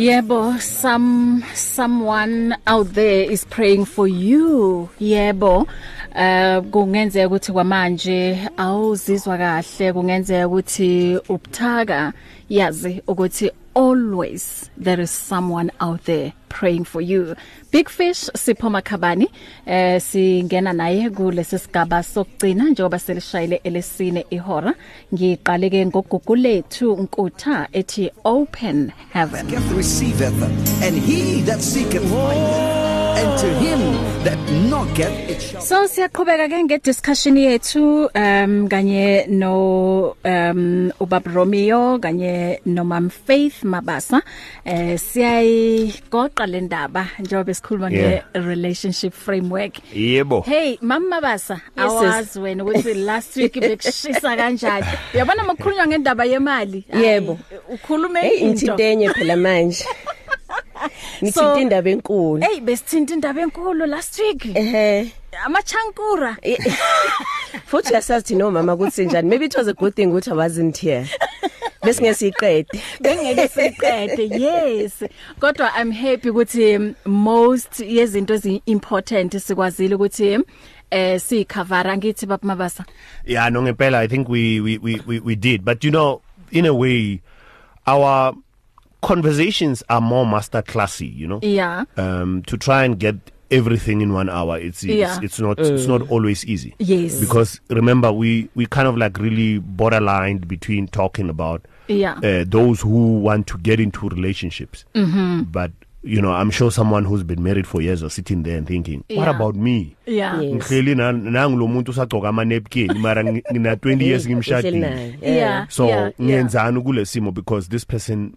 Yebo, some someone out there is praying for you. Yebo. Uh kungenzeka ukuthi kwamanje awuzizwa kahle, kungenzeka ukuthi ubuthaka. Yazi ukuthi always there is someone out there praying for you. Big fish sipho makhabani. Eh singena naye kule sesigaba sokugcina njengoba selishayile elesine ihora. Ngiqale ke ngogugu lethu nkutha ethi open heaven. Gift receiveth, and he that seeketh findeth, and to him that knocketh it shall. So siyaqhubeka ke ngediscussion yethu um kanye no um ubab Romeo kanye no Mam Faith Mabasa eh siyayigoqa le ndaba njengoba sikhuluma Yeah. nge relationship framework Yebo. Hey Mam Mabasa Yes, sis. awazi wena ukuthi last week bekushisa kanjani uyabona makukhulunywa ngendaba yemali Yebo. Hayi, ukhulume Hey into ngithintenye phela manje. So- Ngithinta indaba enkulu. Hey besithinta indaba enkulu last week Ehhe. amachankura Futhi yasathi no mama ukuthi njani. Maybe it was a good thing ukuthi I wasn't here. Bese ngesiqede. bengeke siqede yes kodwa i'm happy ukuthi um, most yezinto ezi important sikwazile ukuthi eh sikhavara ngithi baba mabasa Yeah, no ngempela I think we we we we, we did. But you know, in a way our conversations are more master classy, you know. yeah Um to try and get everything in 1 hour it's Yeah. it's, it's not mm. it's not always easy. Yes. Because remember we we kind of like really borderline between talking about Yeah. uh, those who want to get into relationships. Mm-hmm. But you know, I'm sure someone who's been married for years are sitting there and thinking, what Yeah. about me? yeah ngihleli na- nangu lo muntu usagcoka ama napkin mara ngi- ngina 20 years ngimshadile yeah so ngiyenzani kule simo because this person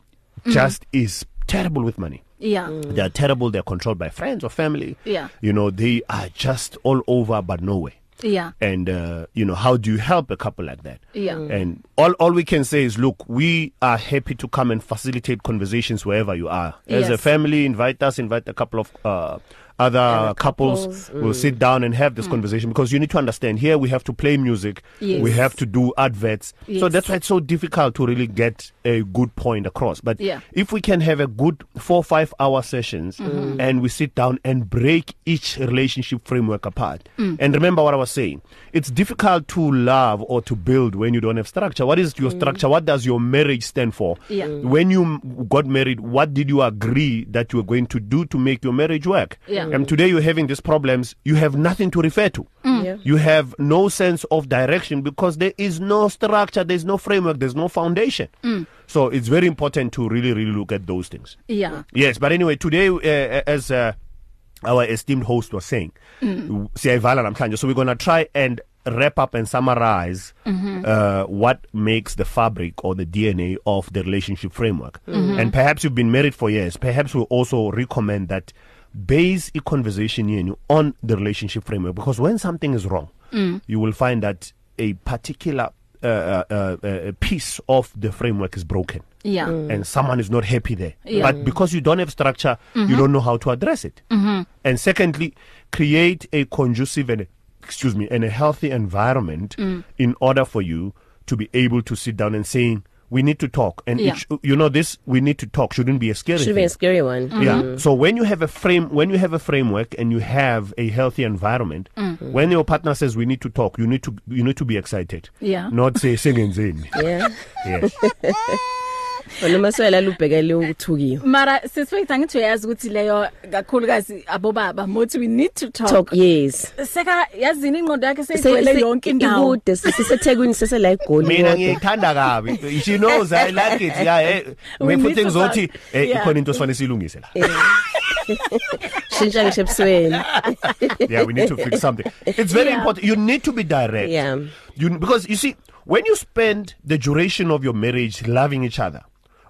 just is terrible with money. Yeah. They are terrible they're controlled by friends or family. Yeah. you know they are just all over but nowhere yeah. And uh, you know how do you help a couple like that? Yeah. and all all we can say is look we are happy to come and facilitate conversations wherever you are. As a Yes. family invite us invite a couple of uh other Other couples, couples, will sit down and have this conversation because you need to understand here we have to play music Yes. we have to do adverts so Yes. that's why it's so difficult to really get a good point across but Yeah. if we can have a good 4 5 hour sessions mm-hmm. and we sit down and break each relationship framework apart mm. and remember what i was saying it's difficult to love or to build when you don't have structure what is your mm. structure what does your marriage stand for Yeah. Mm. when you got married what did you agree that you were going to do to make your marriage work Yeah. And today you're having these problems you have nothing to refer to Yeah. you have no sense of direction because there is no structure there's no framework there's no foundation mm. so it's very important to really really look at those things yeah Yes, but anyway, today, uh, as uh, our esteemed host was saying, mm. siyayivala namhlanje. So we're going to try and wrap up and summarize mm-hmm. uh, what makes the fabric or the DNA of the relationship framework. Mm-hmm. And perhaps you've been married for years. Perhaps we'll also recommend that base a conversation yenu on the relationship framework because when something is wrong, mm. you will find that a particular uh, uh, uh, uh, piece of the framework is broken yeah and someone is not happy there. Yeah. But because you don't have structure, mm-hmm. you don't know how to address it. Mm-hmm. And secondly, create a conducive and excuse me, and a healthy environment mm. in order for you to be able to sit down and saying we need to talk. And Yeah. it sh- you know this we need to talk shouldn't be a scary Should thing. be a scary one. Yeah. So when you have a frame, when you have a framework and you have a healthy environment, when your partner says we need to talk, you need to you need to be excited. Yeah. Not say singenzeni. Yeah. yes. Noma swela lubhekele ukuthukiwe. mara sisifethu angithi uyazi ukuthi leyo kakhulukazi abobaba mothi we need to talk, Talk yes. seka yazini ingqondo yakhe seyigcwele yonke indawo Ikude sisethekwini sese la egoli. mina ngiyithanda kabi she knows i like it yeah eh We me need futhi to ngizothi talk. eh Yeah. ikhona into esifanele silungise la Shintsha ngisho ebusweni. yeah we need to fix something it's very Yeah. important you need to be direct Yeah. you because you see when you spend the duration of your marriage loving each other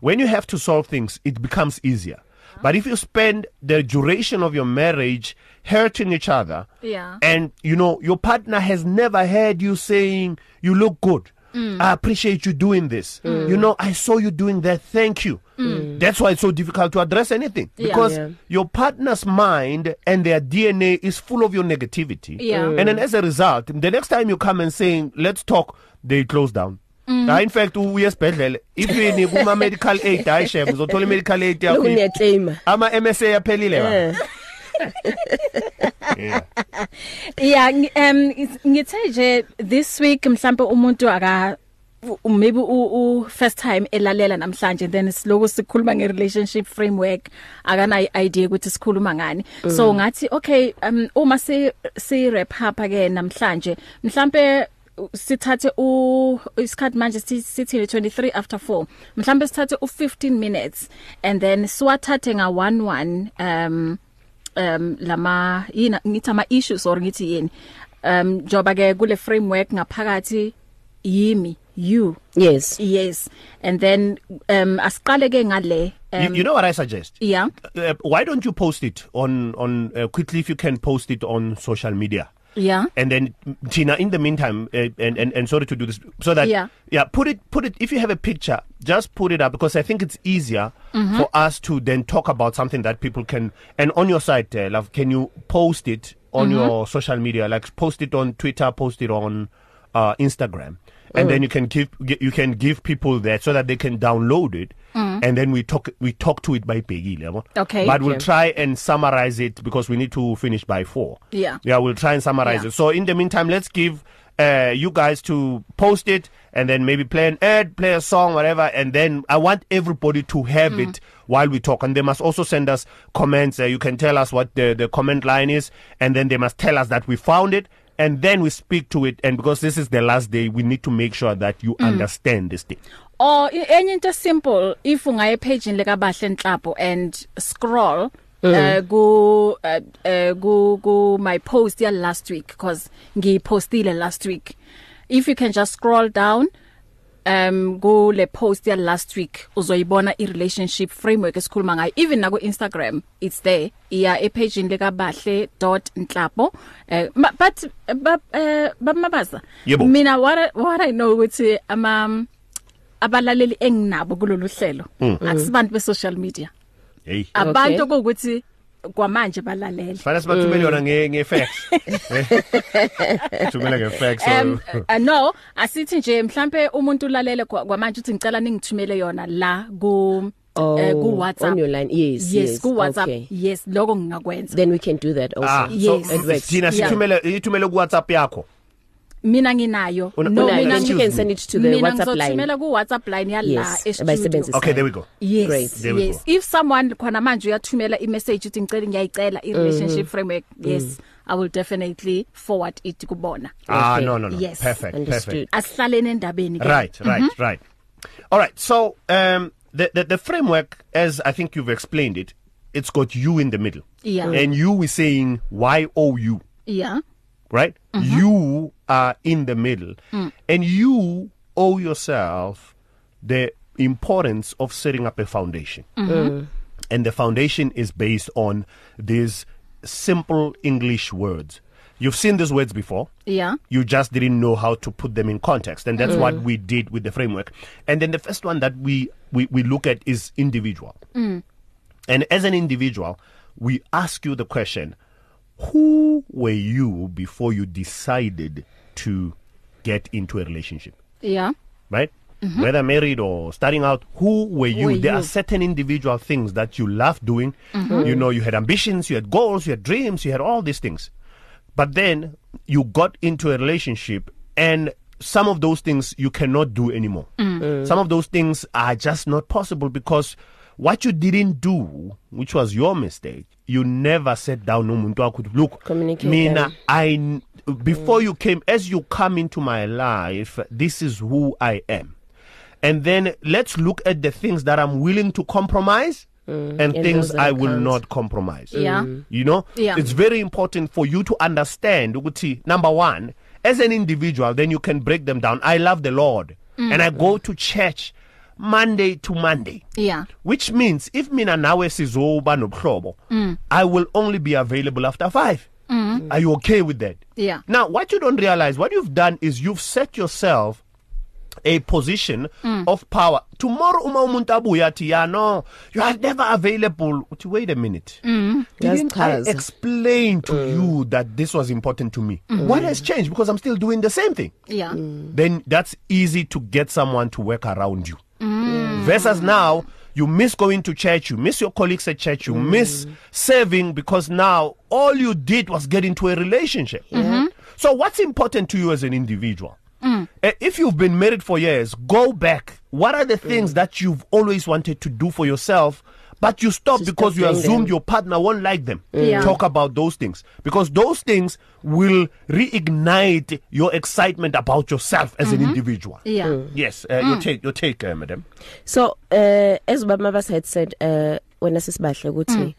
when you have to solve things it becomes easier but if you spend the duration of your marriage hurting each other Yeah. and you know your partner has never heard you saying you look good mm. i appreciate you doing this mm. you know i saw you doing that thank you mm. that's why it's so difficult to address anything Yeah. because Yeah. your partner's mind and their dna is full of your negativity Yeah. Mm. and then as a result the next time you come and saying let's talk they close down hayi in fact uye esibhedlele. Ifini kuma medical aid ayishem uzothola i medical aid yakho. Lokune claim. ama MSA yaphelile ba Eh. yeah. Um ngithe nje this week mhlambe umuntu aka maybe u, first time elalela namhlanje then siloku sikhuluma nge relationship framework akana idea ukuthi sikhuluma ngani. So ngathi okay um uma si si wrap up again namhlanje mhlambe sithathe u isikhathi manje sithi sithi 23 after 4 mhlambe sithathe u 15 minutes and then siwathathe nga 11 um um lama yina ngithi ama issues or ngithi yini. Um joba ke kule framework ngaphakathi yimi you. Yes. yes. And then um asiqale ke ngale you, um you know what i suggest? Yeah. Uh, why don't you post it on on uh, quickly if you can post it on social media? Yeah and then Tina in the meantime uh, and, and and sorry to do this so that Yeah. yeah put it put it if you have a picture just put it up because I think it's easier mm-hmm. for us to then talk about something that people can and on your site uh, love can you post it on mm-hmm. your social media like post it on Twitter post it on uh Instagram and mm. then you can give you can give people that so that they can download it mm. and then we talk we talk to it by Peggy level Okay. but we'll Okay. try and summarize it because we need to finish by 4 Yeah. yeah we'll try and summarize Yeah. it so in the meantime let's give uh you guys to post it and then maybe play an ad play a song whatever and then i want everybody to have mm. it while we talk and they must also send us comments uh, you can tell us what the the comment line is and then they must tell us that we found it and then we speak to it and because this is the last day we need to make sure that you mm. understand this thing or i- enye into simple if ungaye page leka bahle enhlapo and scroll uh, ku uh, uh, ku ku my post ya last week because ngiyipostile last week. If you can just scroll down um go le post ya last week uzoyibona i relationship framework esikhuluma ngayo. Even na ku Instagram it's there. Iya e page leka bahle.nhlapo uh, ma- but ba bamabaza Yebo. mina what I- what i know ukuthi ama abalaleli enginabo kulolu hlelo. Akusibantu be social media. Hey. Abantu ukuthi kwamanje balalela fanele sibathumele yona nge nge fax. Thumela nge fax um so uh, no asithi nje mhlambe umuntu ulalele kwa- kwamanje uthi ngicela ningithumele yona la ku Oh, eh, ku WhatsApp. on your line. Yes, yes yes, ku WhatsApp. okay. yes lokho ngingakwenza. Then we can do that also. ah. Yes. so It works. Tina Yeah. sithumele ithumele ku WhatsApp yakho. Mina nginayo Una- no una- mina then you excuse can me. send it to the mina WhatsApp line. ngizothumela ku WhatsApp line ya la Yes, e abayisebenzisa. okay there we go Yes Great. There we yes go. if someone khona manje uyathumela i message uthi ngicela ngiyayicela i relationship framework yes i will definitely forward it kubona ah Okay. no no no Yes. perfect Understood. perfect asihlalene endabeni ke. Right, right, mm-hmm. right. All right. So, um, the, the the framework, as I think you've explained it, it's got you in the middle, Yeah. and you is saying why oh you, yeah right? Mm-hmm. You are in the middle, mm. and you owe yourself the importance of setting up a foundation, mm-hmm. and the foundation is based on these simple English words. You've seen these words before yeah you just didn't know how to put them in context and that's mm. what we did with the framework and then the first one that we we, we look at is individual mm. and as an individual we ask you the question who were you before you decided to get into a relationship yeah right mm-hmm. whether married or starting out who were you Were there you? are certain individual things that you love doing mm-hmm. you know you had ambitions you had goals you had dreams you had all these things but then you got into a relationship and some of those things you cannot do anymore mm. some of those things are just not possible because what you didn't do which was your mistake you never sat down nomuntu wakho ukuthi, look Communicate, mina. I before you came as you come into my life this is who I am and then let's look at the things that I'm willing to compromise and, and things I will can't. not compromise Yeah. you know Yeah. it's very important for you to understand ukuthi number 1 as an individual then you can break them down I love the Lord mm. and I go to church Monday to Monday yeah which means if mina nawe sizoba nobuhlobo mm. I will only be available after 5 mm. are you okay with that Yeah. now what you don't realize what you've done is you've set yourself a position mm. of power tomorrow uma umuntu abuya athi yeah no you are never available uthi wait a minute mm. didn't I Yazichaza. explain to mm. you that this was important to me mm. what has changed because i'm still doing the same thing yeah then that's easy to get someone to work around you mm. Versus now you miss going to church you miss your colleagues at church you mm. miss serving because now all you did was get into a relationship mm-hmm. so what's important to you as an individual mm. uh, if you've been married for years go back what are the things mm. that you've always wanted to do for yourself but you stop Just because you assumed them. your partner won't like them Yeah. talk about those things because those things will reignite your excitement about yourself as mm-hmm. an individual yeah mm. Yes, uh, mm. your take, your take, uh, madam. So uh as Baba Mabas had said uh wena sisibahle ukuthi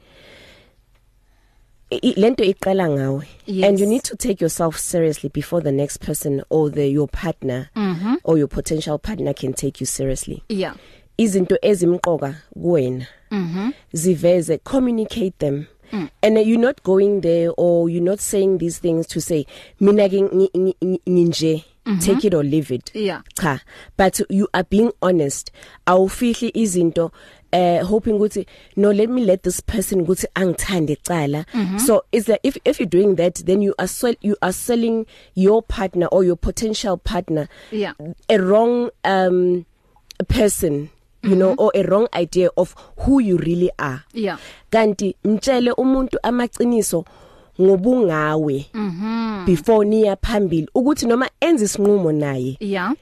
i- lento iqala ngawe and you need to take yourself seriously before the next person or the your partner mm-hmm. or your potential partner can take you seriously yeah izinto ezimqoka kuwena mhm ziveze communicate them. Mm. and you're not going there or you're not saying these things to say mina ke ngi- ngi- ngi- nginje take it or leave it. Yeah. cha. But you are being honest. Awufihli izinto uh hoping ukuthi no let me let this person ukuthi angithande cala. So is that if if you're doing that then you are sell, you are selling your partner or your potential partner Yeah. a wrong um person. You know or a wrong idea of who you really are Yeah. kanti mtshele umuntu amaqiniso ngobungawe mhm before niya phambili ukuthi noma enza isinqumo naye yeah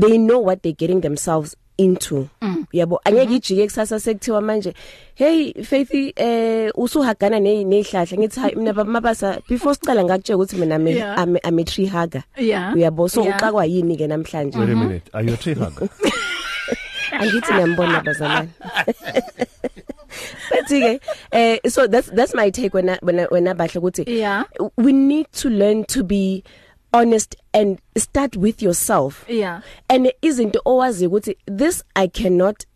they know what they're getting themselves into mm. yabo angeke ijike kusasa sekuthiwa manje hey faithy eh usuhagana ne nehlahla ngithi hayi mina mabasa before sicala ngakutshela ukuthi mina ame Yeah. ame, ame tree hugger Yeah. uyabo so Yeah. uxakwa yini ke namhlanje Wait a minute. Are you a tree hugger? angithi ngiyambona bazalwane. But ke eh so that's that's my take when when when abahle ukuthi Yeah. we need to learn to be honest and start with yourself. Yeah. And izinto owazi ukuthi this I cannot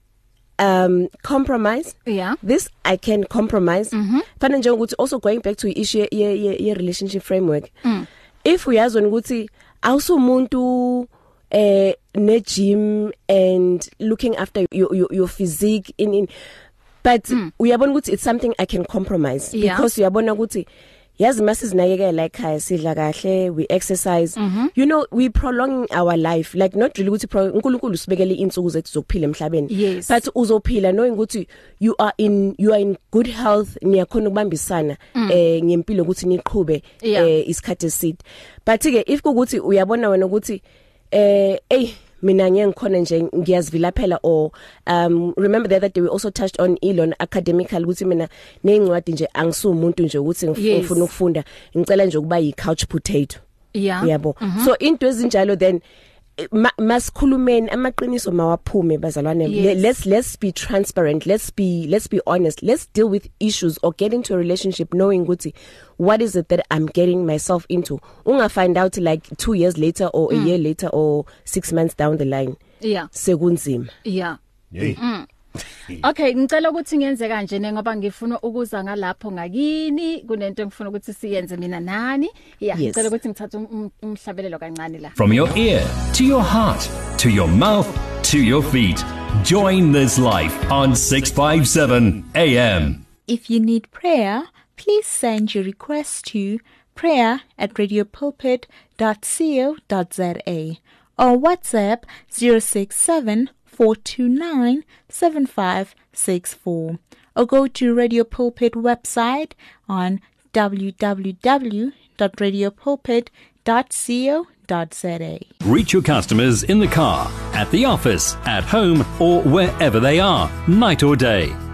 um compromise. Yeah. This I can compromise. Mhm. fana nje ukuthi also going back to issue ye ye, ye relationship framework. Mm. if uyazona ukuthi awusumuntu eh ne gym and looking after your your, your physique in in but mm. uyabona ukuthi it's something I can compromise Yeah. because uyabona ukuthi yazi masizinakekela ekhaya sidla kahle we exercise mm -hmm. you know we prolonging our life like not really ukuthi pro- uNkulunkulu usibekele insuku zethu zokuphila emhlabeni Yes. but uzophila knowing ukuthi you are in you are in good health niyakhona ukubambisana mm. eh ngempilo ukuthi niqhube Yeah. eh isikhathi eside but ke if kukuthi uyabona wena ukuthi eh ey mina ngiyangikhona nje ngiyazivilaphela or um remember the other day we also touched on Elon academical ukuthi mina nezincwadi nje angisumuntu nje ukuthi ngif- Yes. ngifuna ukufunda. Ngicela nje ukuba yi couch potato. Yeah. Uyabo so into ezinjalo then eh, ma- masikhulumeni amaqiniso mawaphume bazalwane. Yes. Le- let's let's be transparent. Let's be let's be honest. Let's deal with issues or get into a relationship knowing ukuthi what is it that I'm getting myself into? Unga find out like 2 years later or a year later or 6 months down the line. Yeah. Sekunzima. Yeah. Yay. Okay ngicela ukuthi ngiyenze kanje ne ngoba ngifuna ukuza ngalapho ngakini kunento engifuna ukuthi siyenze mina nani yeah Yes. ngicela ukuthi ngithathe um- um- umhlabelelo kancane la From your ear to your heart to your mouth to your feet. Join this life on 657 AM. If you need prayer, please send your request to prayer at radiopulpit.co.za or WhatsApp 067 429 7564 or go to Radio Pulpit website on www.radiopulpit.co.za. Reach your customers in the car, at the office, at home, or wherever they are, night or day.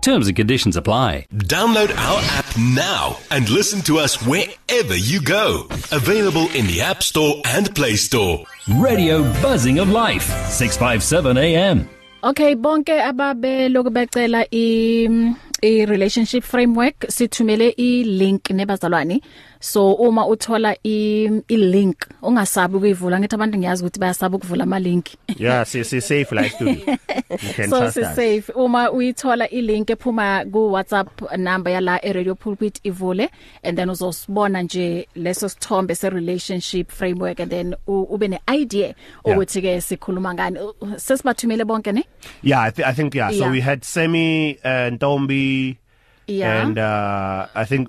Terms and conditions apply. Download our app now and listen to us wherever you go. Available in the App Store and Play Store. Radio Buzzing of Life, 657 AM. Okay bonke ababe lokubecela i i relationship framework sithumele i link nebazalwane so uma uthola i i link ungasabi ukuyivula ngithi abantu ngiyazi ukuthi bayasaba ukuvula ama link yeah si si safe la studio you can so trust si us. safe. Uma uyithola i link ephuma ku WhatsApp number yala e radio pulpit ivule and then uzosibona nje leso sithombe se relationship framework and then u- ube ne idea Yeah. ukuthi ke sikhuluma ngani. U- sesibathumele bonke ne? Yeah I, th I think yeah. So Yeah. we had Semi and Ntombi yeah. and uh I think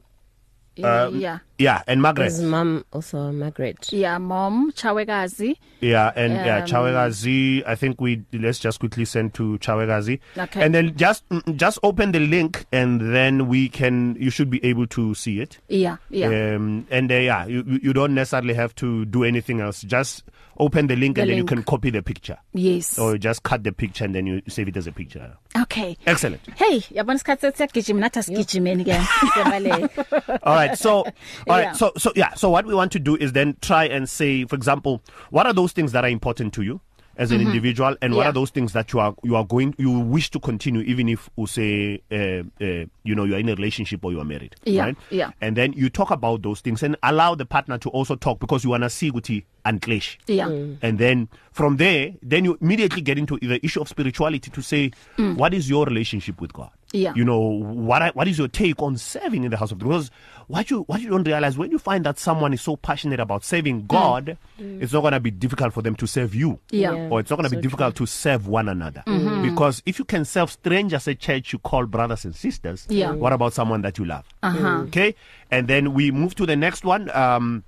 um, yeah. Yeah and Margaret His mom also Margaret. yeah mom chawekazi Yeah, and um, yeah, Chawegazi. I think we let's just quickly send to Chawegazi, Okay. and then just mm, just open the link, and then we can. You should be able to see it. yeah yeah Um, and uh, yeah, you you you don't necessarily have to do anything else. Just open the link, The and then you link. can copy the picture, yes or just cut the picture and then you save it as a picture. okay Excellent. hey yabona isikhathi sesiyagijima nathi asigijimeni ke all right so all right Yeah. so so yeah so what we want to do is then try and say for example what are those things that are important to you as an mm-hmm. individual and what Yeah. are those things that you are you are going you wish to continue even if you say uh, uh, you know you're in a relationship or you are married Yeah, right yeah. and then you talk about those things and allow the partner to also talk because you want to see ukuthi unclash yeah and then from there then you immediately get into the issue of spirituality to say mm. what is your relationship with God Yeah. you know what I, what is your take on serving in the house of God because what you what you don't realize when you find that someone is so passionate about serving God mm. it's not going to be difficult for them to serve you Yeah. Yeah. or it's not going to So be difficult to serve one another mm-hmm. because if you can serve strangers at church you call brothers and sisters Yeah. what about someone that you love Uh-huh. okay and then we move to the next one um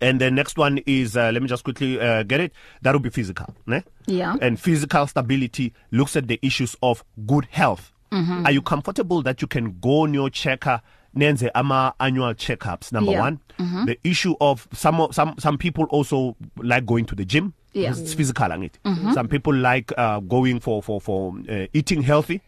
and the next one is uh, let me just quickly uh, get it that will be physical ne? Yeah. and physical stability looks at the issues of good health mm-hmm. are you comfortable that you can go on your checker nenze ama annual checkups number Yeah. 1 mm-hmm. the issue of some some some people also like going to the gym Yeah. it's physical angithi mm-hmm. some people like uh, going for for for uh, eating healthy.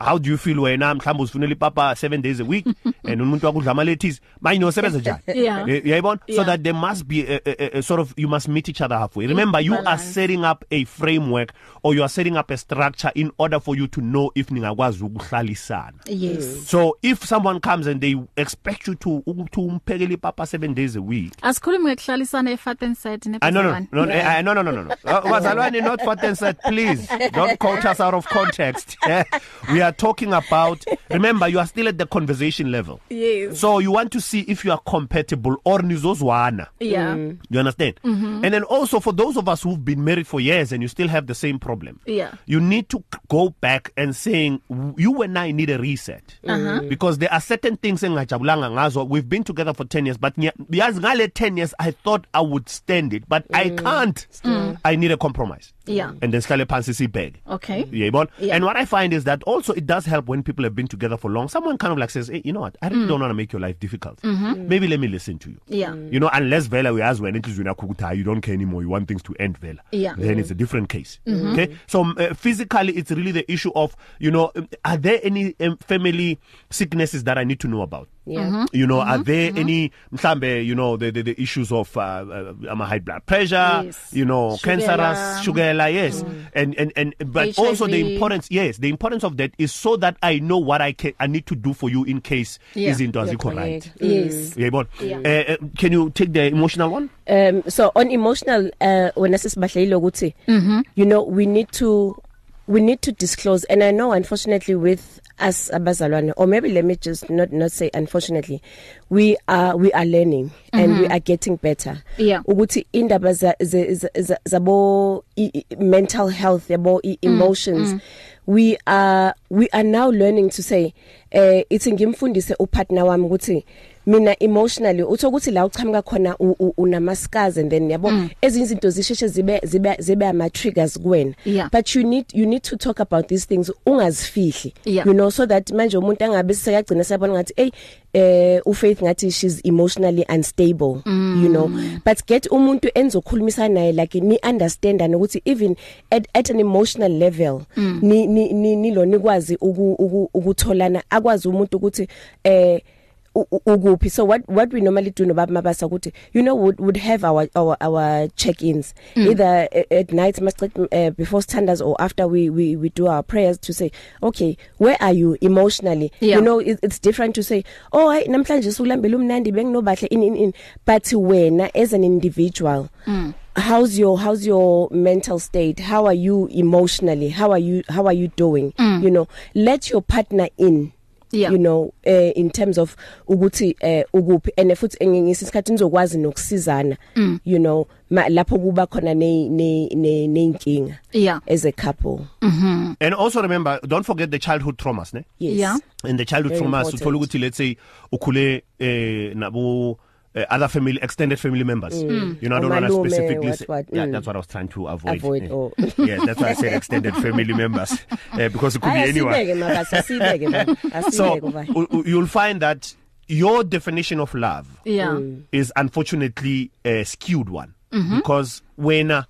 How do you feel wena? Mhlawumbe uzifunela ipapa 7 days a week and umuntu wakudla ama lettuce. Manje usebenza njani? Yeah. Eh, uyayibona so Yeah. that there must be a, a, a sort of you must meet each other halfway. Remember you are setting up a framework or you are setting up a structure in order for you to know if ningakwazi ukuhlalisana. Yes. So if someone comes and they expect you to ukuthi umphekele ipapa 7 days a week. Asikhulumi ngekuhlalisana efat and set Ah, no, no, no, no, uh, no, no, no, no, no. Uh, Wazalwane, not for ten said, please. Don't quote us out of context. We are talking about. Remember, you are still at the conversation level. Yes. So you want to see if you are compatible or nizozwana. yeah You understand? Mm-hmm. And then also for those of us who've been married for years and you still have the same problem. Yeah. You need to go back and saying you and I need a reset. Uh-huh. Because there are certain things engajabulanga ngazo. We've been together for 10 years but yazi ngale 10 years I thought I would stand it but mm. I can't. Mm. I need a compromise. Yeah. And then sihlale phansi sibheke. okay Yayibona? Yeah. And what I find is that also it does help when people have been together for long. Someone kind of like says, hey, you know what? I really mm. don't want to make your life difficult. Mm-hmm. Maybe let me listen to you. yeah You know, unless vela uyazi wena inhliziyo yakho ukuthi hayi you don't care anymore, you want things to end vela. Yeah. Then it's a different case. Mm-hmm. Okay? So um, uh, physically it's really the issue of, you know, um, are there any um, family sicknesses that I need to know about? Yeah. Mm-hmm. You know, are there any mhlambe, you know, the the, the issues of uh, uh, um, high blood pressure, Yes. you know, Shugela. cancerous, sugar, yes. Mm. And and and but HIV. also the importance yes, the importance of that is so that I know what I can I need to do for you in case Yeah. izinto azikho right. yes Yayibona? Yeah. Uh, uh, can you take the emotional one? Um so on emotional uh wena sesibahleyile ukuthi you know we need to we need to disclose and I know unfortunately with us abazalwane or maybe let me just not not say unfortunately we are we are learning mm-hmm. and we are getting better Yeah. ukuthi indaba za- za- za- za- zabo mental health yabo i- emotions mm, mm. we are we are now learning to say eh ithi ngimfundise upartner wami ukuthi mina emotionally utho ukuthi la uchamuka khona u- u- unama scars and then yabo mm. ezinye izinto zisheshe zibe zibe zibe ama triggers kuwena Yeah. but you need you need to talk about these things ungazifihli Yeah. you know so that manje umuntu angabe sekagcina sebona ngathi hey eh ufaith ngathi she's emotionally unstable mm. you know but get umuntu enzokhulumisana naye like ni understand ukuthi even at, at an emotional level mm. ni ni ni nilo nikwazi uku- uku- ukutholana akwazi umuntu ukuthi eh u- u- ukuphi so what what we normally do no baba mabasa ukuthi you know would would have our our our check-ins mm. either a- at night uh, before standards or after we we we do our prayers to say okay where are you emotionally Yeah. you know it, it's different to say oh hey namhlanje usulambela umnandi benginobahle in in in but wena as an individual mm. how's your how's your mental state how are you emotionally how are you how are you doing mm. you know let your partner in Yeah. you know uh, in terms of ukuthi uh, ukuphi and futhi ngisikhathi nizokwazi nokusizana mm. you know ma, lapho kuba khona ne ne ne nenkinga Yeah. as a couple and also remember don't forget the childhood traumas ne yes Yeah. in the childhood Very traumas important. uthola ukuthi let's say ukhule eh nabo uh, other family extended family members mm. you know I don't want to specifically what, what, yeah mm. that's what I was trying to avoid Avoid, oh. yeah that's why I said extended family members uh, because it could be anyone so you'll find that your definition of love Yeah. Mm. is unfortunately a skewed one mm-hmm. because when uh,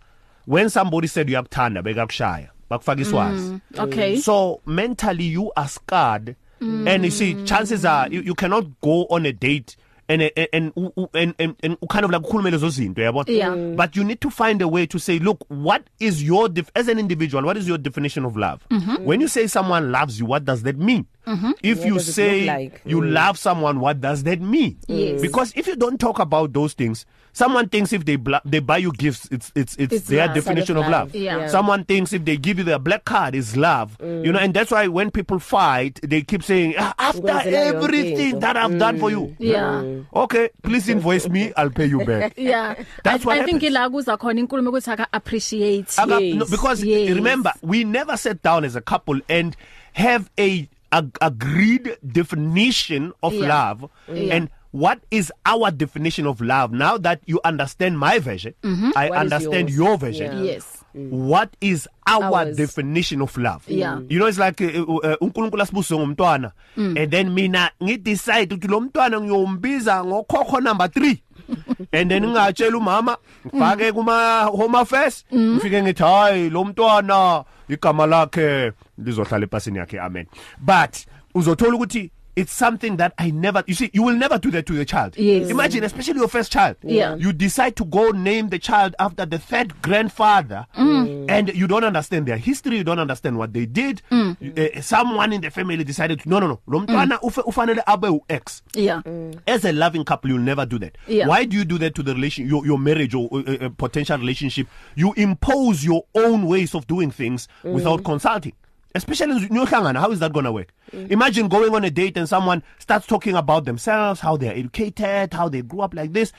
when somebody said uyakuthanda bekakushaya bakufaka iswazi Okay. so mentally you are scarred mm. and you see chances are you, you cannot go on a date and and and and, and, and kind of like ukhulume lezo zinto yabo Yeah. but you need to find a way to say look what is your as an individual what is your definition of love mm-hmm. when you say someone loves you what does that mean mm-hmm. if What you say like? you Mm. love someone what does that mean Yes. because if you don't talk about those things someone thinks if they bla- they buy you gifts it's it's it's, It's their love. definition of of love love. Yeah. Yeah. someone thinks if they give you their black card is love mm. you know and that's why when people fight they keep saying "Ah, after everything into." that I've done for you Yeah. okay please invoice me I'll pay you back Yeah. That's I, what I think happens. ila kuza khona inkulumo ukuthi aka appreciate. Aga- Yes. no, because Yes. remember we never sat down as a couple and have a, a agreed definition of Yeah. love Yeah. and what is our definition of love now that you understand my version Mm-hmm. I What understand your version Yeah. Yes. what is our Ours. definition of love Yeah. you know it's like uh, uh, uNkulunkulu asibuse ngomntwana and then mina ngidecide ukuthi lo mntwana ngiyombiza ngokhokho number 3 and then ngingatshela umama ngifake kuma home affairs ngifike ngithi hayi lo mntwana igama lakhe lizohlala epasini yakhe amen. But uzothola ukuthi it's something that I never you see you will never do that to your child Yes. imagine especially your first child Yeah. you decide to go name the child after the third grandfather mm. and you don't understand their history you don't understand what they did mm. uh, someone in the family decided to, no no no lo mntwana ufe- ufanele abe u-x Yeah. as a loving couple you'll never do that Yeah. why do you do that to the relation your, your marriage or uh, uh, potential relationship you impose your own ways of doing things mm. without consulting especially nyohlangana how is that going to work mm. imagine going on a date and someone starts talking about themselves how they're educated how they grew up like this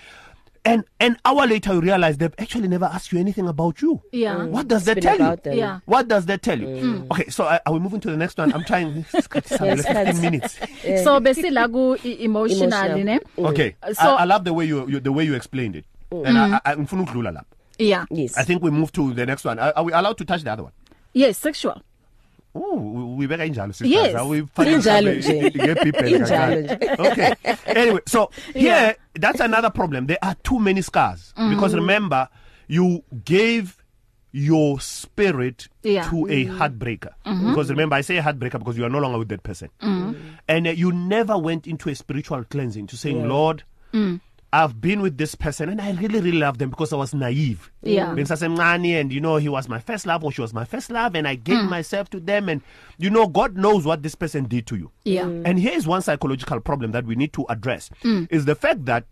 and an hour later you realize they've actually never asked you anything about you Yeah. Mm. what does that been tell you them. Yeah. what does that tell you mm. okay so uh, are we moving to the next one i'm trying Yes, 15 minutes So besila ku emotionally ne? Okay. Uh, so- I, I love the way you, you the way you explained it. And I, I ngifuna ukudlula lapho. Yeah. yes I think we move to the next one. Are, are we allowed to touch the other one? Yes, sexual. Oh, we beka injalo Injalo nje. Injalo nje. Okay. Anyway, so here Yeah. that's another problem. There are too many scars mm. because remember you gave your spirit Yeah. to a heartbreaker mm-hmm. because remember I say heartbreaker because you are no longer with that person mm. and uh, you never went into a spiritual cleansing to saying yeah. Lord mm. I've been with this person and I really really love them because I was naive Yeah. bengisasemncane and you know he was my first love or she was my first love and I gave mm. myself to them and you know God knows what this person did to you Yeah. Mm. and here is one psychological problem that we need to address mm. is the fact that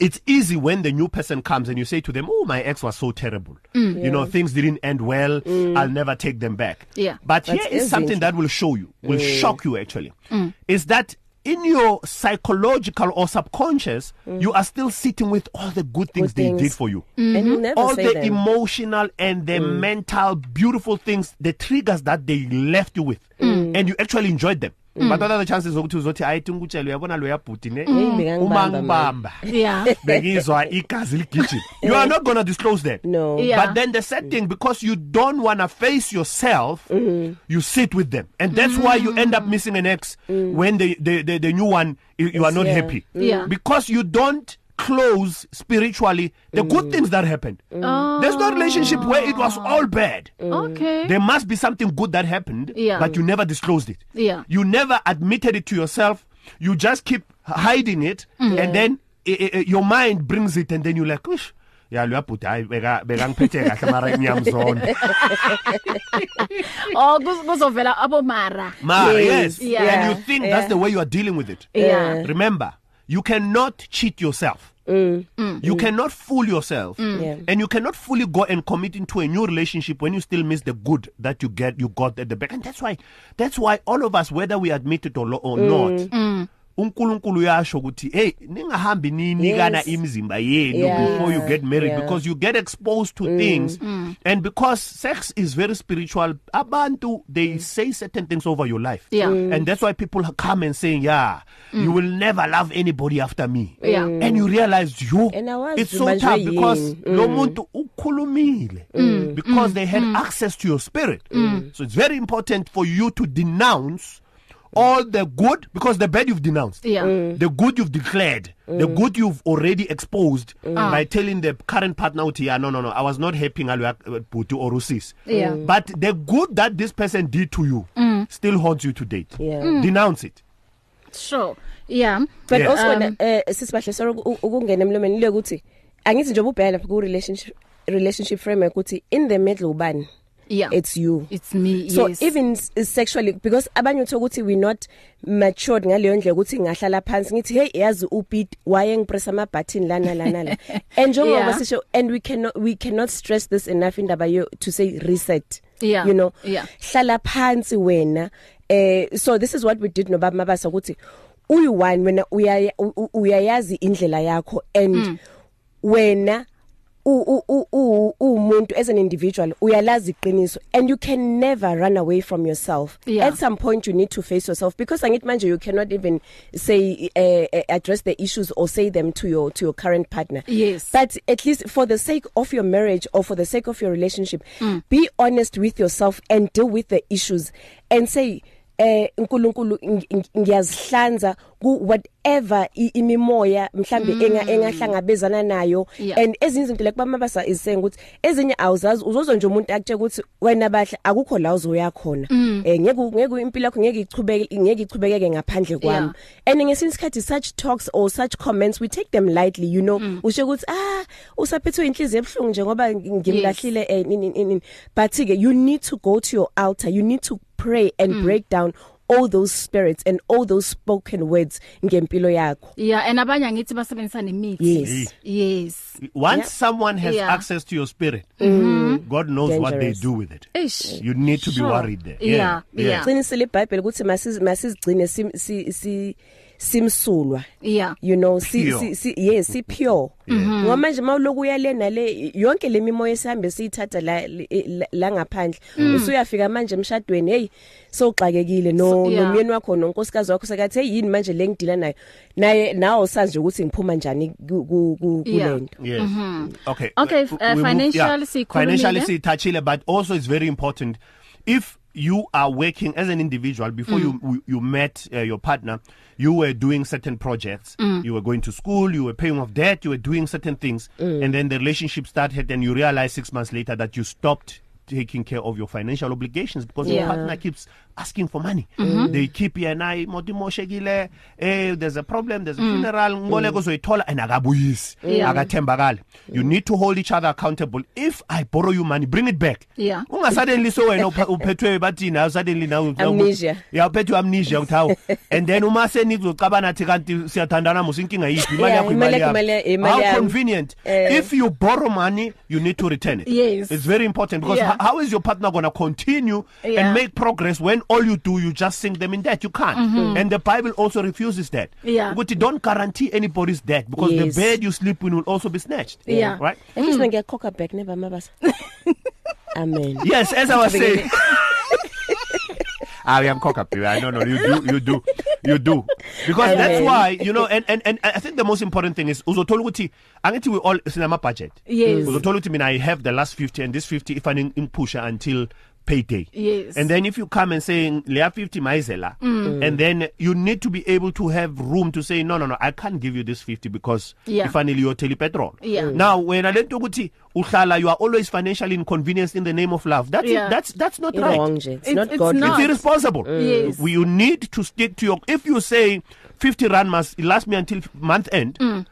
it's easy when the new person comes and you say to them, "Oh, my ex was so terrible. Mm. You know, things didn't end well. Mm. I'll never take them back." Yeah. But That's here is something that will show you, will mm. shock you actually. Mm. Is that in your psychological or subconscious, mm. you are still sitting with all the good things Good they things. did for you. and you never All the them. emotional and the mm. mental beautiful things, the triggers that they left you with, mm. and you actually enjoyed them. Mm. But what are the chances zokuthi uzothi ayithi ngikutshela uyabona lo yabhuti ne bekangibamba, uma ngibamba Yeah. bekizwa igazi ligijima you are not going to disclose that no Yeah. but then the sad thing because you don't want to face yourself mm-hmm. you sit with them and that's mm-hmm. why you end up missing an ex mm. when the, the the the new one you, you are not yeah. happy Yeah. because you don't close spiritually the mm. good things that happened Oh. there's no relationship where it was all bad Okay. there must be something good that happened Yeah. but you never disclosed it Yeah. you never admitted it to yourself you just keep hiding it mm. and then i, i, your mind brings it and then you like ush ya lo yabhuti hayi beka beka ngiphethe kahle mara ngiyamzona oh kuz- kuzovela abomara mara Yes. yes, Yeah. and you think that's the way you are dealing with it yeah remember you cannot cheat yourself. Mm. you cannot fool yourself. Yeah. and you cannot fully go and commit into a new relationship when you still miss the good that you get you got at the back. And that's why that's why all of us whether we admit it or, or Mm. not uNkulunkulu uyasho ukuthi hey ningahambi ninikana Yes. imizimba yenu Yeah. before you get married Yeah. because you get exposed to things. And because sex is very spiritual abantu they say certain things over your life. Yeah. and that's why people come and saying yeah you will never love anybody after me. Yeah. and you realize you it's so tough because yini. lo muntu ukhulumile because they had access to your spirit. So it's very important for you to denounce all the good because the bad you've denounced. Yeah. Mm. the good you've declared. The good you've already exposed by telling the current partner uthi yeah no no no I was not happy ngalo bhuti or usis Yeah. but the good that this person did to you still haunts you to date. Yeah. denounce it. Sure. Yeah. But Yeah. also Um, na- eh sisibahle sorry uku- ukungena emlomeni le ukuthi angithi nje ubheka ku relationship relationship framework ukuthi in the middle ubani? Yeah it's you it's me so yes even s- sexually because abanye utho ukuthi we not matured ngaleyo ndlela ukuthi ngahlala phansi ngithi hey yazi upit waye ngipress ama button lana lana la and njengoba Yeah. sisho and we cannot we cannot stress this enough indaba yo to say reset Yeah. you know Yeah. hlala phansi wena eh so this is what we did nobaba mabasa ukuthi uyu one wena uyaya- u- u- uyayazi indlela yakho and Mm. wena u- u- u- u- umuntu as an individual uyalazi iqiniso and you can never run away from yourself Yeah. at some point you need to face yourself because angithi manje you cannot even say uh, address the issues or say them to your to your current partner Yes. but at least for the sake of your marriage or for the sake of your relationship Mm. be honest with yourself and deal with the issues and say eh uNkulunkulu ng- ng- ngiyazihlanza ku whatever i- imimoya mhlambe enga engahlangabezana nayo. Yeah. and ezinye izinto like bamabasa is saying ukuthi ezinye awuzazi uzozwa nje umuntu akutshela ukuthi wena bahle akukho la uzoya khona. Eh ngeke ngeke impilo yakho ngeke ichubeke ngeke ichubekeke ngaphandle kwami. And ngesinye isikhathi such talks or such comments we take them lightly you know. Usho ukuthi ah usaphethwe inhliziyo ebhlungu nje ngoba ngimlahlile eh nini nini but ke you need to go to your altar you need to pray and break down all those spirits and all those spoken words ngempilo yakho yeah and abanye ngithi basebenzisa nemithi yes yes once Yeah. someone has Yeah. access to your spirit God knows what they Dangerous. do with it Ish. you need to Sure. be worried there Yeah, yeah. qinisile iBhayibheli ukuthi masiz masizigcine si simsulwa. Yeah. You know si, si, si yes si pure. Ngoba manje mawuloku uyalena le yonke lemimoya esihambe siyithatha la la- ngaphandle. Usuyafika manje emshadweni hey soxakekile no nomyeni wakho nonkosikazi wakho sekathi hey yini manje le ngidila nayo? Naye nawo sazi ukuthi ngiphuma njani kulento. Yes. Okay. Okay, uh, f- we move- financial yeah. sikhulumile. Financially sitouchile but also it's very important. If you are working as an individual before mm. you you met uh, your partner you were doing certain projects mm. you were going to school you were paying off debt you were doing certain things mm. and then the relationship started and you realize 6 months later that you stopped taking care of your financial obligations because Yeah. your partner keeps asking for money mm-hmm. they keep yena imotimoshekile eh there's a problem there's a mm. funeral ngoleko zoyithola and akabuyisi akathembakala you need to hold each other accountable if i borrow you money bring it back Yeah. unga suddenly so wena uphe- uphethwe bathi now suddenly now Amnesia. yeah uphethwe amnesia uthi hawo and then uma senizocabana thi kanti siyathandana musu inkinga yipi imali yakho imali yakho, how convenient Eh. if you borrow money you need to return it Yes. it's very important because Yeah. how is your partner going to continue Yeah. and make progress when all you do you just sink them in debt you can't mm-hmm. and the bible also refuses that Yeah. ukuthi don't guarantee anybody's debt because Yes. the bed you sleep in will also be snatched Yeah. right Ngithi mina ngiyakhokha back never mabasa amen yes as i was saying I am cock up. I no no you do you do you do because that's Amen. why you know and and and I think the most important thing is uzothola ukuthi angithi we all sinama budget Yes. uzothola ukuthi mina I have the last 50 and this 50 if I in push until payday Yes. and then if you come and say leya 50 maizela mm. and then you need to be able to have room to say no no no I can't give you this 50 because Yeah. ifanele uyothela petrol Yeah. now wena lento ukuthi uhlala you are always financially inconvenienced in the name of love that's Yeah. that's that's not right wrong it's It's- not it's godly not. it's irresponsible Yes. We- you need to stick to your if you say 50 rand must last me until month end mm.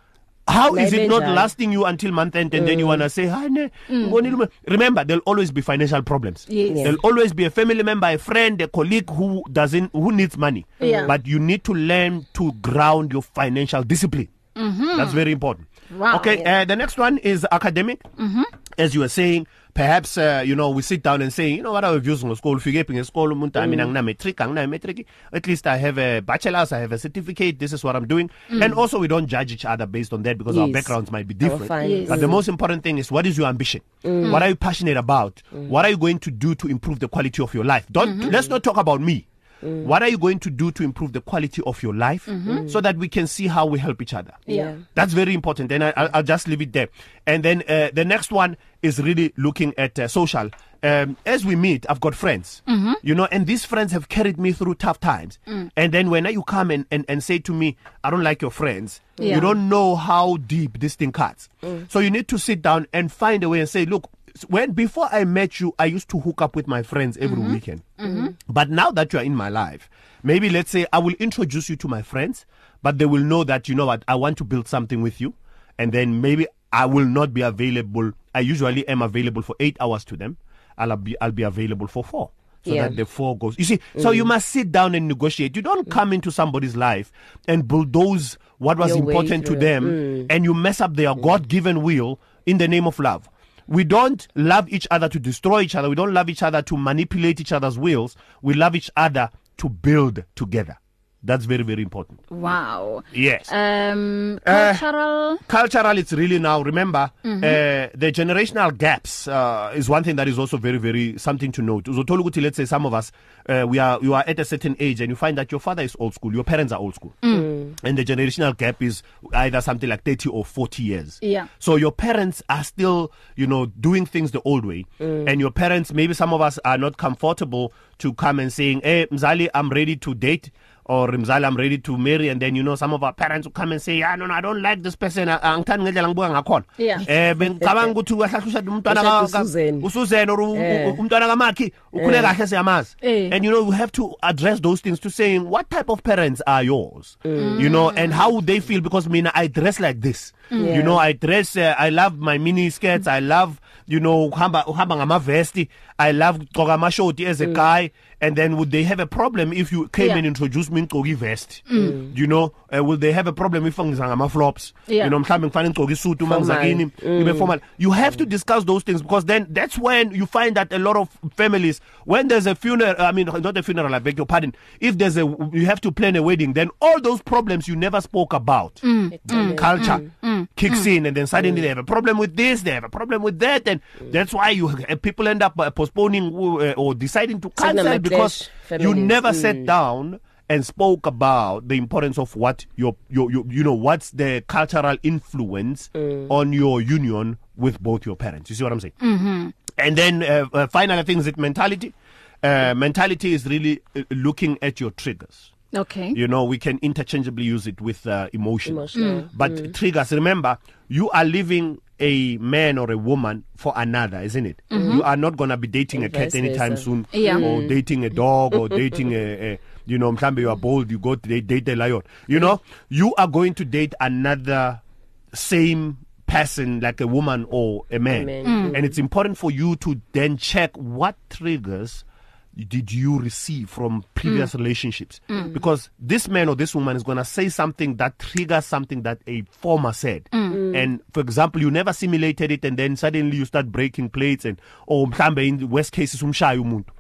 How is it not lasting you until month end and mm. then you want to say hi ne ngonile ume-" remember there'll always be financial problems Yes. Yeah. there'll always be a family member a friend a colleague who doesn't who needs money Yeah. but you need to learn to ground your financial discipline mm-hmm. that's very important Wow. okay uh, the next one is academic mm-hmm. as you were saying perhaps uh, you know we sit down and say you know what our views ngeskolo ufike phi ngeskolo umuntu i mean angina matric angina matric at least i have a bachelor's i have a certificate this is what i'm doing mm. and also we don't judge each other based on that because yes. our backgrounds might be different Yes. but the most important thing is what is your ambition mm. what are you passionate about mm. what are you going to do to improve the quality of your life don't mm-hmm. let's not talk about me Mm. What are you going to do to improve the quality of your life mm-hmm. so that we can see how we help each other? Yeah. That's very important. And I, I'll, I'll just leave it there. And then uh, the next one is really looking at uh, social. Um, as we meet, I've got friends, mm-hmm. you know, and these friends have carried me through tough times. Mm. And then when you come and, and, and say to me, I don't like your friends, Yeah. you don't know how deep this thing cuts. Mm. So you need to sit down and find a way and say, look, when before I met you, I used to hook up with my friends every mm-hmm. weekend. Mm-hmm. But now that you are in my life, maybe let's say I will introduce you to my friends, but they will know that you know what I want to build something with you, and then maybe I will not be available. I usually am available for eight hours to them. I'll be I'll be available for four. So Yeah. that the four goes. You see, so you must sit down and negotiate. You don't come into somebody's life and bulldoze what was Your important to them and you mess up their God given will in the name of love. We don't love each other to destroy each other. We don't love each other to manipulate each other's wills. We love each other to build together. That's very, very important. Wow. Yes. Um, Uh, cultural. Cultural, it's really now, remember, mm-hmm. uh, the generational gaps uh, is one thing that is also very, very something to note. Uzothola ukuthi, let's say some of us, uh, we are, you are at a certain age and you find that your father is old school, your parents are old school. Mm. And the generational gap is either something like 30 or 40 years. Yeah. So your parents are still, you know, doing things the old way. Mm. And your parents, maybe some of us are not comfortable to come and saying, hey, Mzali, I'm ready to date. Or Mzali, I'm ready to marry. And then, you know, some of our parents will come and say, yeah, no, no, I don't like this person. Angithandi ngendlela ngibuka ngakhona. Eh, bengicabanga ukuthi uyahlahlushada umntwana ka- uSusan. or Eh. umntwana kaMakhi ukhule kahle siyamazi. Eh. And you know, you have to address those things to saying what type of parents are yours. You know, and how would they feel because mina I dress like this. Yeah. You know, I dress uh, I love my mini skirts, I love you know uhamba uhamba ngamavesti, I love gqoka amashoti as a guy and then would they have a problem if you came Yeah. and introduced me ngqoka ivest? You know, uh, will they have a problem if ngiza ngama flops? Yeah. You know, mhlambe ngifane ngqoka isuit uma ngizakini ibe formal. You have to discuss those things because then that's when you find that a lot of families when there's a funeral I mean not a funeral I beg your pardon if there's a you have to plan a wedding then all those problems you never spoke about culture kicks in and then suddenly they have a problem with this they have a problem with that and that's why you uh, people end up uh, postponing uh, or deciding to cancel because you never Mm. sat down and spoke about the importance of what your your, your you know what's the cultural influence on your union with both your parents. You see what i'm saying? Mm-hmm. and then uh, uh, final thing is it mentality? Uh, mentality is really uh, looking at your triggers. Okay. you know we can interchangeably use it with uh, emotion Emotional. but triggers remember you are leaving a man or a woman for another isn't it you are not going to be dating And a cat anytime versa. soon Yeah. or dating a dog or dating a, a you know mhlambe you are bold you go to date, date a lion you know you are going to date another same person like a woman or a man, A man. and it's important for you to then check what triggers did you receive from previous relationships? Because this man or this woman is going to say something that triggers something that a former said. And for example you never simulated it and then suddenly you start breaking plates and or mhlambe in the worst cases umshaya umuntu.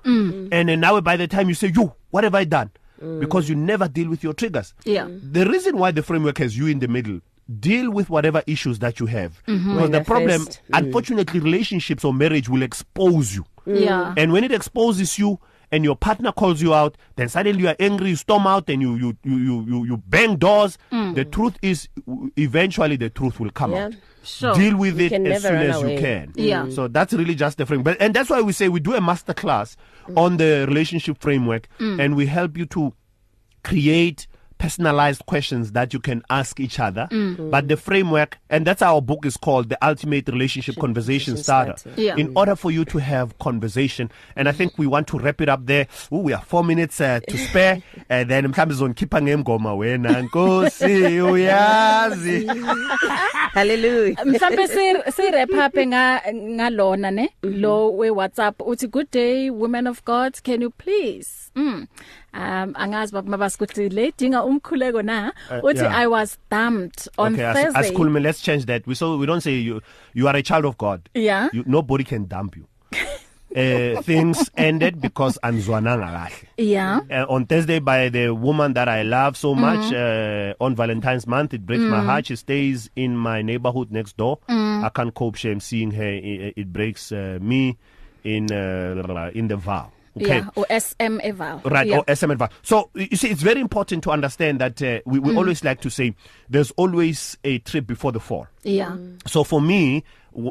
And then now by the time you say you what have i done? Because you never deal with your triggers. Yeah. the reason why the framework has you in the middle deal with whatever issues that you have. Because the Manifest. problem Mm. unfortunately relationships or marriage will expose you. Yeah. and when it exposes you and your partner calls you out then suddenly you are angry you storm out and you you you you you, you bang doors Mm. the truth is eventually the truth will come Yeah. out Sure. deal with You it as soon as you away. can Yeah. so that's really just the frame but and that's why we say we do a master class on the relationship framework Mm. and we help you to create personalized questions that you can ask each other. Mm. but the framework and that's our book is called the ultimate relationship conversation starter. Yeah. in order for you to have conversation and i think we want to wrap it up there. Ooh, we have 4 minutes uh, to spare. And then mhlambe zonkhipha ngengoma wena. Nkosi uyazi. Hallelujah. Mhlambe si si wrap up nga ngalona ne? Lo we WhatsApp uthi good day women of God. Can you please? Mm. Um angazi baba mabasikuthi le dinga umkhuleko na uthi yeah. I was dumped on okay as, Thursday as Kulme let's change that we so we don't say you you are a child of god Yeah. you, nobody can dump you uh, things ended because anzwananga kahle yeah uh, on Thursday by the woman that I love so much mm. uh, on Valentine's month. It breaks mm. my heart. She stays in my neighborhood next door. Mm. I can't cope shame seeing her. It, it breaks uh, me in uh, in the vow. Okay. yeah o SM eval Right, yeah. or SM advice. So you see, it's very important to understand that uh, we, we mm. always like to say there's always a trip before the fall. yeah So for me,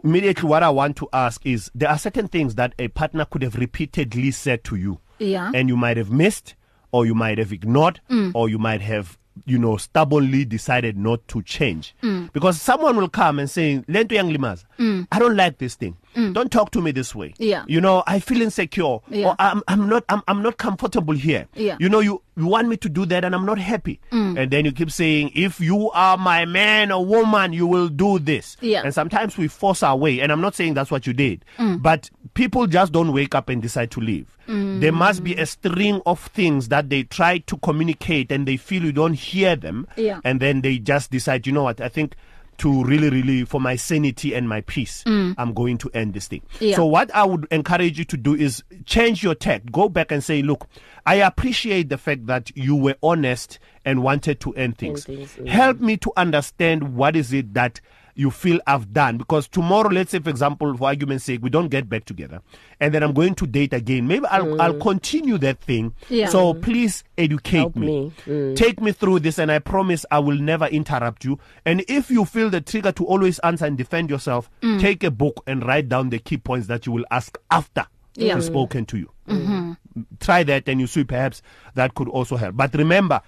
immediately what I want to ask is there are certain things that a partner could have repeatedly said to you. Yeah. And you might have missed or you might have ignored mm. or you might have you know stubbornly decided not to change mm. because someone will come and say lento yanglimaza mm. i don't like this thing mm. don't talk to me this way Yeah. you know i feel insecure Yeah. or i'm i'm not i'm, I'm not comfortable here Yeah. you know you you want me to do that and i'm not happy mm. and then you keep saying if you are my man or woman you will do this Yeah. and sometimes we force our way and i'm not saying that's what you did mm. but people just don't wake up and decide to leave mm. there must be a string of things that they try to communicate and they feel you don't hear them Yeah. and then they just decide you know what i think to really really for my sanity and my peace mm. i'm going to end this thing Yeah. so what i would encourage you to do is change your tact go back and say look i appreciate the fact that you were honest and wanted to end things, things, mm. help me to understand what is it that you feel I've done because tomorrow let's say for example for argument's sake we don't get back together and then I'm going to date again maybe I'll mm. I'll continue that thing Yeah. so please educate Help me, me. Mm. take me through this and I promise I will never interrupt you and if you feel the trigger to always answer and defend yourself mm. take a book and write down the key points that you will ask after Yeah. I've spoken to you mm-hmm. try that and you see perhaps that could also help but remember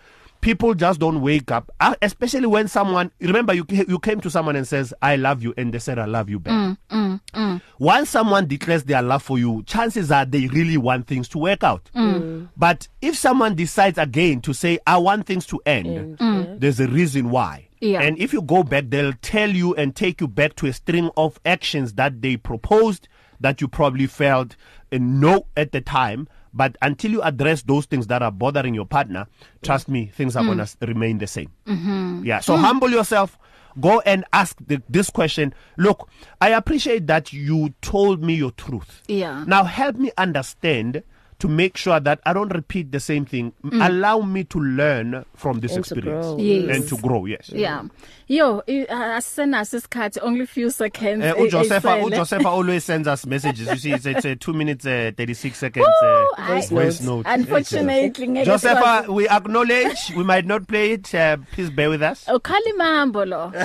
people just don't wake up uh, especially when someone remember you you came to someone and says i love you and they said i love you back mm, mm, mm. once someone declares their love for you chances are they really want things to work out mm. but if someone decides again to say i want things to end mm. there's a reason why Yeah. and if you go back they'll tell you and take you back to a string of actions that they proposed that you probably felt a no at the time but until you address those things that are bothering your partner trust me things are mm. going to remain the same mm-hmm. yeah so mm. humble yourself go and ask the, this question look i appreciate that you told me your truth Yeah. now help me understand to make sure that i don't repeat the same thing. Mm. allow me to learn from this And to experience grow. Yes. and to grow yes. Yeah. Yo i- asisenaso isikhathi only few seconds Uh, uJosepha uJosepha always sends us messages. You see it's, it's a 2 minutes uh, 36 seconds Woo, uh, voice note unfortunately ngeke Josepha we acknowledge we might not play it uh, please bear with us. Ukhala imambo lo.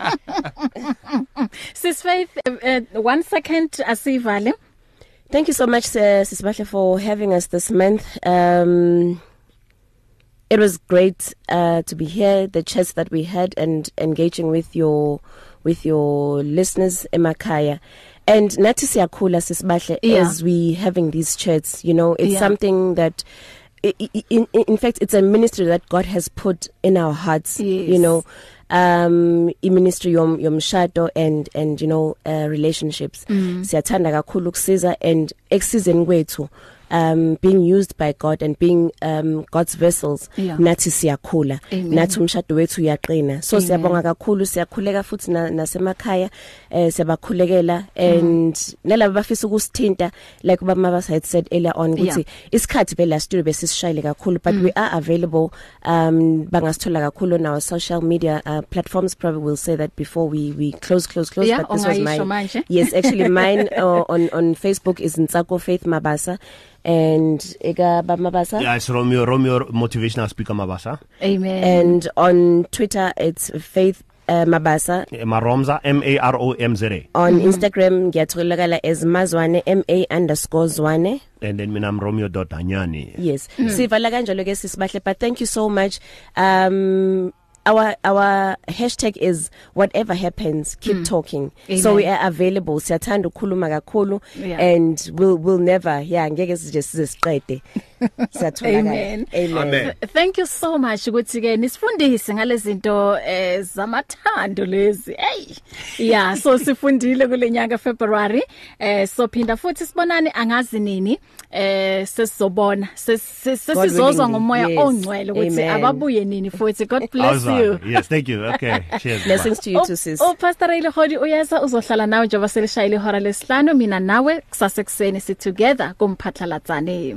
Eh, sis faith uh, uh, one second asivale. Thank you so much Sisibahle for having us this month. Um it was great uh to be here the chats that we had and engaging with your with your listeners emakhaya. And nathi siyakhula Sisibahle Yeah. as we having these chats, you know, it's Yeah. something that in, in in fact it's a ministry that God has put in our hearts, Yes. you know. Um i ministry yom yomshado and and you know uh, relationships mm. siyathanda kakhulu ukusiza and eksizeni kwethu um being used by God and being um God's vessels Yeah. nathi siyakhula Amen. nathi umshado wethu uyaqina so Amen. siyabonga kakhulu siyakhuleka futhi na, nasemakhaya eh siyabakhulekela and mm. nalabo bafisa ukusithinta like baba mabasa had said earlier on ukuthi Yeah. isikhathi phela studio besisishayile kakhulu but mm. we are available um bangasithola kakhulu on our social media uh, platforms probably will say that before we we close close close Yeah, but this was ungayisho mine manje. yes actually mine uh, on on Facebook is Ntsako Faith Mabasa and eka baba mabasa? Yeah it's Romeo Romeo motivational speaker Mabasa. Amen. And on Twitter it's Faith uh, Mabasa. Maromza M A R O M Z A. On mm -hmm. Instagram ngiyatholakala as mazwane ma_zwane and then mina I'm Romeo.anyani yes. Mm. sivala kanjalo ke sisibahle but thank you so much. Um our our hashtag is whatever happens keep mm. talking Amen. so we are available siyathanda ukukhuluma kakhulu yeah. and we'll we'll never yeah ngeke sije siziqede siyatholakala amen. amen. Amen. Thank you so much ukuthi ke nisifundise ngalezinto eh zamathando lezi. Hey! Yeah so sifundile kule nyanga February eh so phinda futhi sibonane angazi nini eh sesizobona sesizozwa ngomoya ongcwele ukuthi ababuye nini futhi. God bless you. Yes thank you. Okay cheers. Blessings to you too sis. oh pastor Ray Hodi uyeza uzohlala nawe njengoba selishayile ihora lesihlanu. Mina nawe kusase kuseni si together kumphatlalatsane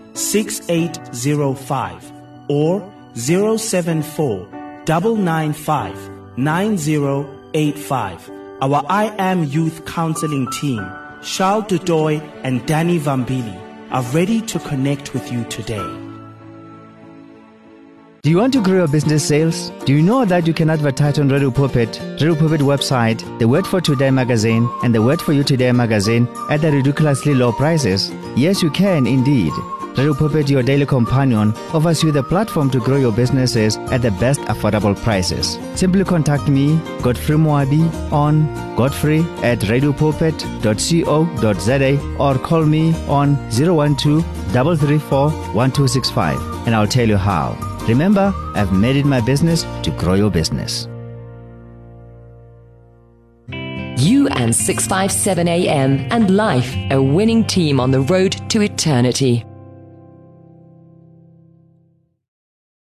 6805 or 074 995 9085. Our I Am Youth Counseling team, Charles Dudoy and Danny Vambili, are ready to connect with you today. Do you want to grow your business sales? Do you know that you can advertise on Radio Pulpit, Radio Pulpit website, the Word for Today magazine, and the Word for You Today magazine at the ridiculously low prices? Yes, you can indeed. Radio Pulpit, your daily companion, offers you the platform to grow your businesses at the best affordable prices. Simply contact me, Godfrey Moabi, on godfrey at radiopulpit.co.za or call me on 012 334 1265 and I'll tell you how. Remember, I've made it my business to grow your business. You and 657 AM and life, a winning team on the road to eternity.